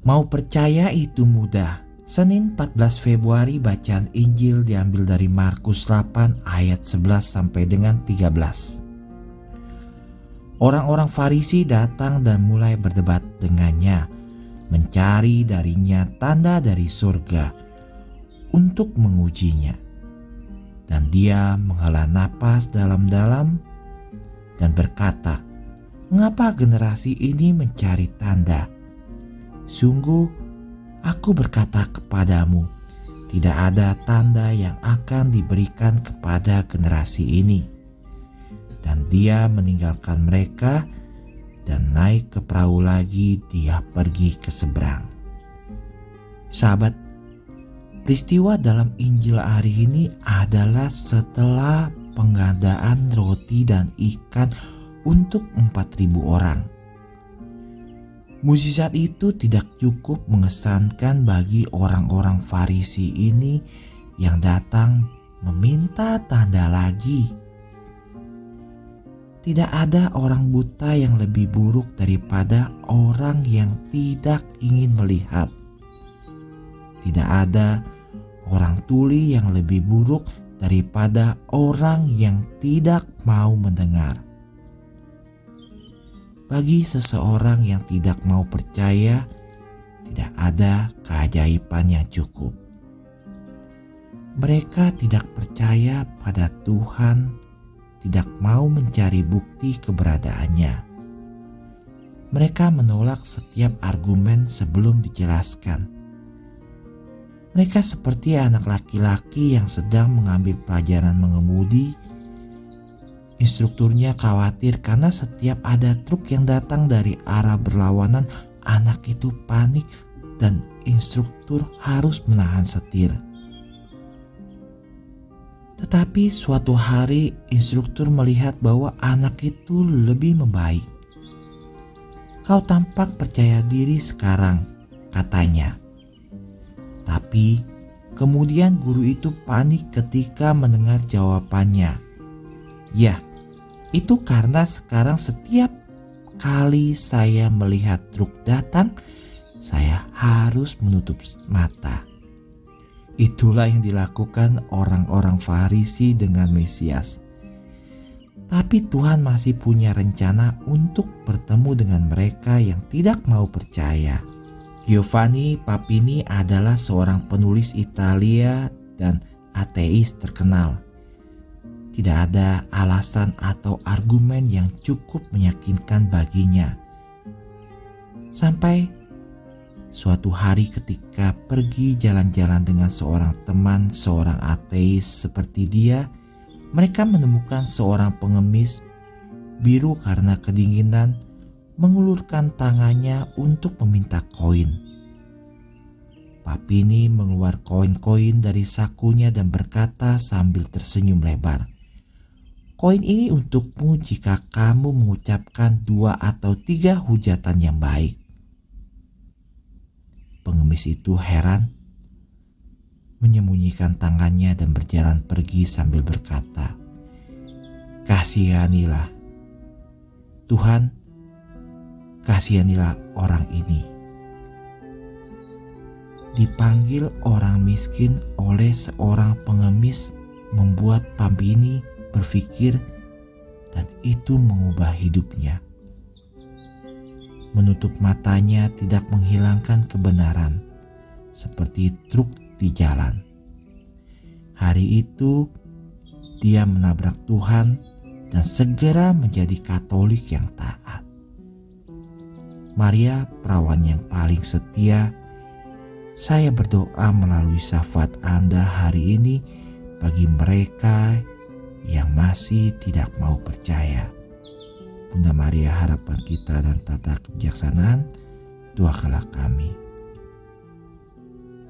Mau percaya itu mudah. Senin 14 Februari bacaan Injil diambil dari Markus 8 ayat 11 sampai dengan 13. Orang-orang Farisi datang dan mulai berdebat dengannya, mencari darinya tanda dari surga untuk mengujinya. Dan dia menghela napas dalam-dalam dan berkata, "Mengapa generasi ini mencari tanda? Sungguh, Aku berkata kepadamu, tidak ada tanda yang akan diberikan kepada generasi ini. Dan dia meninggalkan mereka dan naik ke perahu lagi dia pergi ke seberang. Sahabat, peristiwa dalam Injil hari ini adalah setelah pengadaan roti dan ikan untuk 4000 orang. Mujizat itu tidak cukup mengesankan bagi orang-orang Farisi ini yang datang meminta tanda lagi. Tidak ada orang buta yang lebih buruk daripada orang yang tidak ingin melihat. Tidak ada orang tuli yang lebih buruk daripada orang yang tidak mau mendengar. Bagi seseorang yang tidak mau percaya, tidak ada keajaiban yang cukup. Mereka tidak percaya pada Tuhan, tidak mau mencari bukti keberadaannya. Mereka menolak setiap argumen sebelum dijelaskan. Mereka seperti anak laki-laki yang sedang mengambil pelajaran mengemudi Instrukturnya khawatir karena setiap ada truk yang datang dari arah berlawanan, anak itu panik dan instruktur harus menahan setir. Tetapi suatu hari instruktur melihat bahwa anak itu lebih membaik. Kau tampak percaya diri sekarang, katanya. Tapi kemudian guru itu panik ketika mendengar jawabannya. Ya, itu karena sekarang setiap kali saya melihat truk datang, saya harus menutup mata. Itulah yang dilakukan orang-orang Farisi dengan Mesias. Tapi Tuhan masih punya rencana untuk bertemu dengan mereka yang tidak mau percaya. Giovanni Papini adalah seorang penulis Italia dan ateis terkenal tidak ada alasan atau argumen yang cukup meyakinkan baginya. Sampai suatu hari ketika pergi jalan-jalan dengan seorang teman, seorang ateis seperti dia, mereka menemukan seorang pengemis biru karena kedinginan mengulurkan tangannya untuk meminta koin. Papini mengeluarkan koin-koin dari sakunya dan berkata sambil tersenyum lebar, Koin ini untukmu jika kamu mengucapkan dua atau tiga hujatan yang baik. Pengemis itu heran, menyembunyikan tangannya dan berjalan pergi sambil berkata, Kasihanilah, Tuhan, kasihanilah orang ini. Dipanggil orang miskin oleh seorang pengemis membuat Pambini berpikir, dan itu mengubah hidupnya. Menutup matanya tidak menghilangkan kebenaran, seperti truk di jalan. Hari itu, dia menabrak Tuhan dan segera menjadi Katolik yang taat. Maria, perawan yang paling setia, saya berdoa melalui syafaat Anda hari ini bagi mereka yang masih tidak mau percaya. Bunda Maria harapan kita dan tata kebijaksanaan, doakanlah kami.